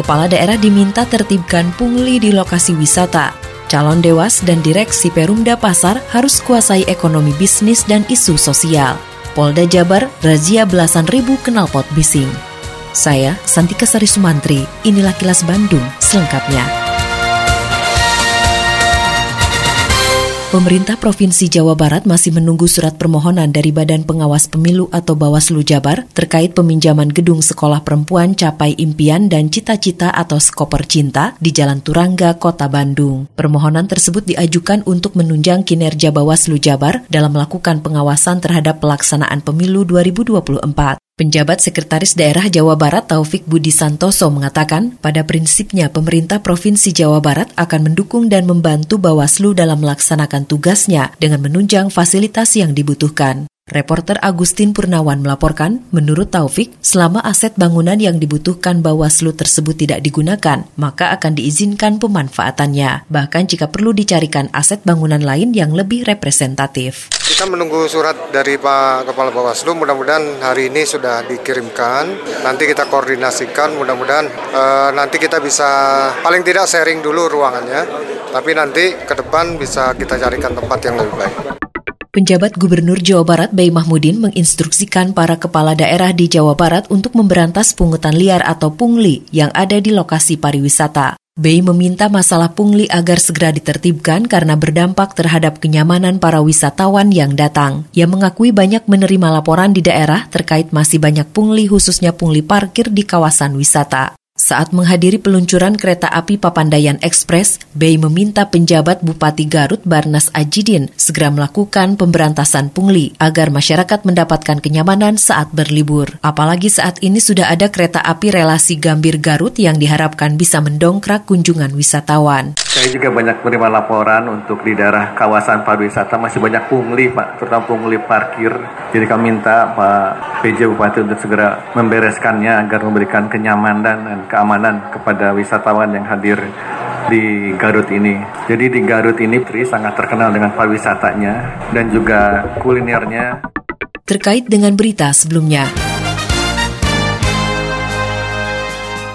Kepala daerah diminta tertibkan pungli di lokasi wisata. Calon dewas dan direksi Perumda Pasar harus kuasai ekonomi bisnis dan isu sosial. Polda Jabar razia belasan ribu knalpot bising. Saya Santika Sari Sumantri, inilah kilas Bandung selengkapnya. Pemerintah Provinsi Jawa Barat masih menunggu surat permohonan dari Badan Pengawas Pemilu atau Bawaslu Jabar terkait peminjaman gedung sekolah perempuan Capai Impian dan Cita-Cita atau Skoper Cinta di Jalan Turangga, Kota Bandung. Permohonan tersebut diajukan untuk menunjang kinerja Bawaslu Jabar dalam melakukan pengawasan terhadap pelaksanaan pemilu 2024. Penjabat Sekretaris Daerah Jawa Barat Taufik Budi Santoso mengatakan, pada prinsipnya pemerintah Provinsi Jawa Barat akan mendukung dan membantu Bawaslu dalam melaksanakan tugasnya dengan menunjang fasilitas yang dibutuhkan. Reporter Agustin Purnawan melaporkan, menurut Taufik, selama aset bangunan yang dibutuhkan Bawaslu tersebut tidak digunakan, maka akan diizinkan pemanfaatannya. Bahkan jika perlu dicarikan aset bangunan lain yang lebih representatif. Kita menunggu surat dari Pak Kepala Bawaslu, mudah-mudahan hari ini sudah dikirimkan. Nanti kita koordinasikan, mudah-mudahan eh, nanti kita bisa paling tidak sharing dulu ruangannya, tapi nanti ke depan bisa kita carikan tempat yang lebih baik. Penjabat Gubernur Jawa Barat Bay Mahmudin menginstruksikan para kepala daerah di Jawa Barat untuk memberantas pungutan liar atau pungli yang ada di lokasi pariwisata. Bay meminta masalah pungli agar segera ditertibkan karena berdampak terhadap kenyamanan para wisatawan yang datang. Ia mengakui banyak menerima laporan di daerah terkait masih banyak pungli khususnya pungli parkir di kawasan wisata. Saat menghadiri peluncuran kereta api Papandayan Express, Bay meminta penjabat Bupati Garut Barnas Ajidin segera melakukan pemberantasan pungli agar masyarakat mendapatkan kenyamanan saat berlibur. Apalagi saat ini sudah ada kereta api relasi Gambir Garut yang diharapkan bisa mendongkrak kunjungan wisatawan. Saya juga banyak menerima laporan untuk di daerah kawasan pariwisata masih banyak pungli Pak, terutama pungli parkir. Jadi kami minta Pak PJ Bupati untuk segera membereskannya agar memberikan kenyamanan dan keamanan kepada wisatawan yang hadir di Garut ini. Jadi di Garut ini Tri sangat terkenal dengan pariwisatanya dan juga kulinernya. Terkait dengan berita sebelumnya,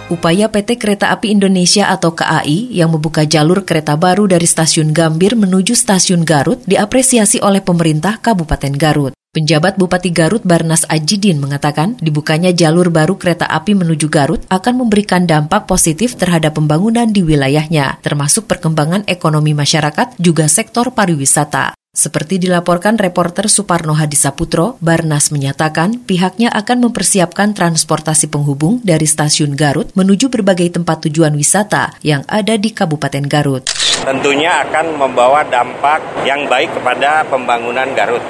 Upaya PT Kereta Api Indonesia atau KAI yang membuka jalur kereta baru dari stasiun Gambir menuju stasiun Garut diapresiasi oleh pemerintah Kabupaten Garut. Penjabat Bupati Garut Barnas Ajidin mengatakan dibukanya jalur baru kereta api menuju Garut akan memberikan dampak positif terhadap pembangunan di wilayahnya, termasuk perkembangan ekonomi masyarakat juga sektor pariwisata. Seperti dilaporkan reporter Suparno Hadisaputro, Barnas menyatakan pihaknya akan mempersiapkan transportasi penghubung dari stasiun Garut menuju berbagai tempat tujuan wisata yang ada di Kabupaten Garut. Tentunya akan membawa dampak yang baik kepada pembangunan Garut.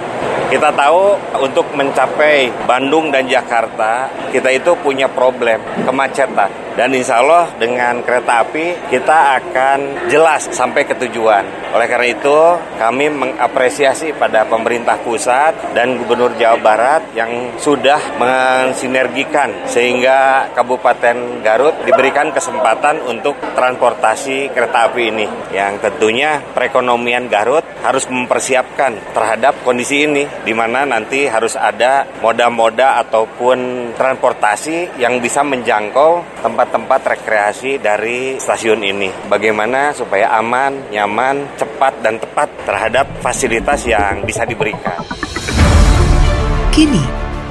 Kita tahu untuk mencapai Bandung dan Jakarta, kita itu punya problem kemacetan. Dan insya Allah dengan kereta api kita akan jelas sampai ke tujuan. Oleh karena itu kami mengapresiasi pada pemerintah pusat dan Gubernur Jawa Barat yang sudah mensinergikan sehingga Kabupaten Garut diberikan kesempatan untuk transportasi kereta api ini. Yang tentunya perekonomian Garut harus mempersiapkan terhadap kondisi ini di mana nanti harus ada moda-moda ataupun transportasi yang bisa menjangkau tempat tempat-tempat rekreasi dari stasiun ini. Bagaimana supaya aman, nyaman, cepat, dan tepat terhadap fasilitas yang bisa diberikan. Kini,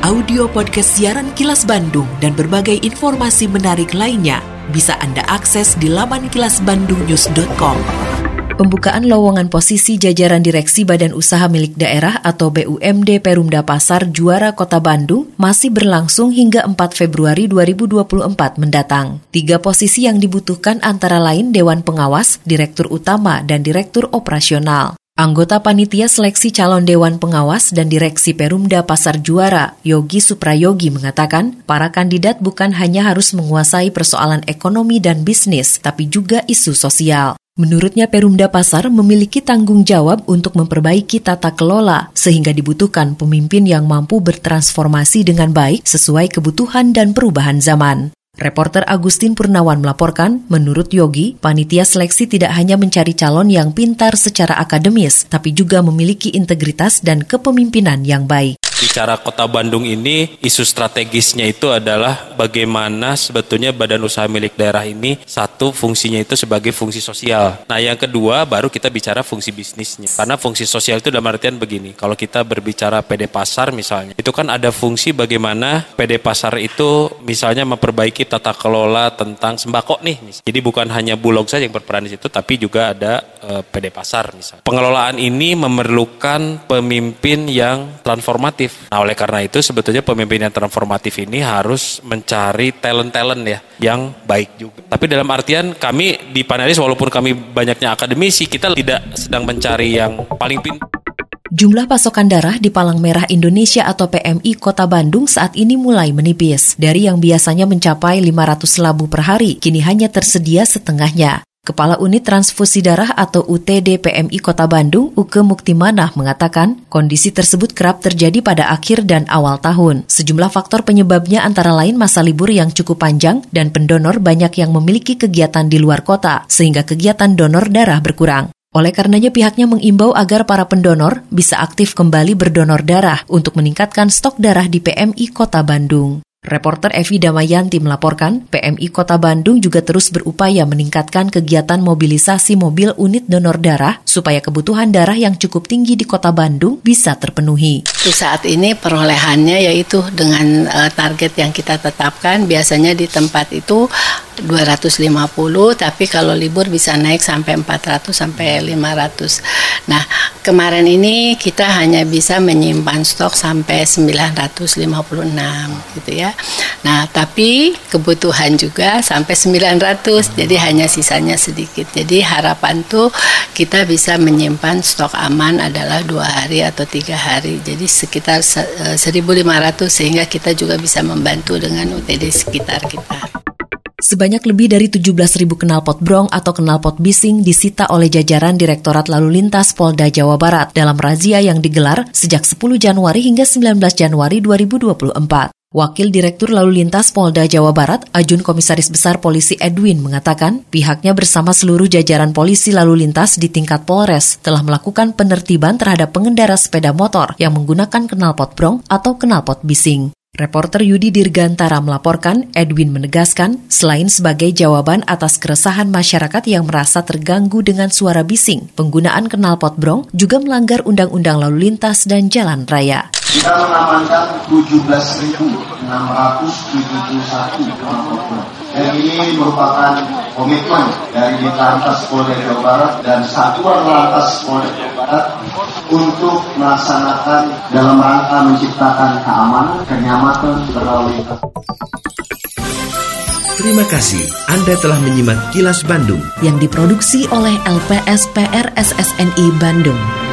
audio podcast siaran Kilas Bandung dan berbagai informasi menarik lainnya bisa Anda akses di laman kilasbandungnews.com. Pembukaan lowongan posisi jajaran direksi Badan Usaha Milik Daerah atau BUMD Perumda Pasar Juara Kota Bandung masih berlangsung hingga 4 Februari 2024 mendatang. Tiga posisi yang dibutuhkan antara lain Dewan Pengawas, Direktur Utama, dan Direktur Operasional. Anggota Panitia Seleksi Calon Dewan Pengawas dan Direksi Perumda Pasar Juara, Yogi Suprayogi mengatakan, para kandidat bukan hanya harus menguasai persoalan ekonomi dan bisnis, tapi juga isu sosial. Menurutnya Perumda Pasar memiliki tanggung jawab untuk memperbaiki tata kelola sehingga dibutuhkan pemimpin yang mampu bertransformasi dengan baik sesuai kebutuhan dan perubahan zaman. Reporter Agustin Purnawan melaporkan, menurut Yogi, panitia seleksi tidak hanya mencari calon yang pintar secara akademis, tapi juga memiliki integritas dan kepemimpinan yang baik bicara kota Bandung ini isu strategisnya itu adalah bagaimana sebetulnya badan usaha milik daerah ini satu fungsinya itu sebagai fungsi sosial. Nah yang kedua baru kita bicara fungsi bisnisnya. Karena fungsi sosial itu dalam artian begini, kalau kita berbicara PD Pasar misalnya, itu kan ada fungsi bagaimana PD Pasar itu misalnya memperbaiki tata kelola tentang sembako nih. Jadi bukan hanya Bulog saja yang berperan di situ, tapi juga ada uh, eh, PD Pasar misalnya. Pengelolaan ini memerlukan pemimpin yang transformatif Nah, oleh karena itu sebetulnya pemimpin yang transformatif ini harus mencari talent-talent ya yang baik juga. Tapi dalam artian kami di panelis walaupun kami banyaknya akademisi, kita tidak sedang mencari yang paling pintar. Jumlah pasokan darah di Palang Merah Indonesia atau PMI Kota Bandung saat ini mulai menipis. Dari yang biasanya mencapai 500 labu per hari, kini hanya tersedia setengahnya. Kepala Unit Transfusi Darah atau UTD PMI Kota Bandung, Uke Muktimanah, mengatakan kondisi tersebut kerap terjadi pada akhir dan awal tahun. Sejumlah faktor penyebabnya antara lain masa libur yang cukup panjang dan pendonor banyak yang memiliki kegiatan di luar kota, sehingga kegiatan donor darah berkurang. Oleh karenanya pihaknya mengimbau agar para pendonor bisa aktif kembali berdonor darah untuk meningkatkan stok darah di PMI Kota Bandung. Reporter Evi Damayanti melaporkan, PMI Kota Bandung juga terus berupaya meningkatkan kegiatan mobilisasi mobil unit donor darah supaya kebutuhan darah yang cukup tinggi di Kota Bandung bisa terpenuhi. Saat ini perolehannya yaitu dengan uh, target yang kita tetapkan biasanya di tempat itu 250 tapi kalau libur bisa naik sampai 400 sampai 500. Nah, kemarin ini kita hanya bisa menyimpan stok sampai 956 gitu ya. Nah, tapi kebutuhan juga sampai 900, jadi hanya sisanya sedikit. Jadi harapan tuh kita bisa menyimpan stok aman adalah dua hari atau tiga hari. Jadi sekitar 1.500 eh, sehingga kita juga bisa membantu dengan UTD sekitar kita. Sebanyak lebih dari 17.000 knalpot brong atau knalpot bising disita oleh jajaran Direktorat Lalu Lintas Polda Jawa Barat dalam razia yang digelar sejak 10 Januari hingga 19 Januari 2024. Wakil Direktur Lalu Lintas Polda Jawa Barat, Ajun Komisaris Besar Polisi Edwin mengatakan pihaknya bersama seluruh jajaran polisi lalu lintas di tingkat Polres telah melakukan penertiban terhadap pengendara sepeda motor yang menggunakan knalpot brong atau knalpot bising. Reporter Yudi Dirgantara melaporkan, Edwin menegaskan, selain sebagai jawaban atas keresahan masyarakat yang merasa terganggu dengan suara bising, penggunaan knalpot brong juga melanggar Undang-Undang Lalu Lintas dan Jalan Raya. Kita mengamankan 17.671 knalpot brong. Dan ini merupakan komitmen dari Lantas Polda Jawa Barat dan Satuan Lantas Polda Jawa Barat untuk melaksanakan dalam rangka menciptakan keamanan, kenyamanan berlalu lintas. Terima kasih Anda telah menyimak kilas Bandung yang diproduksi oleh LPSPR SSNI Bandung.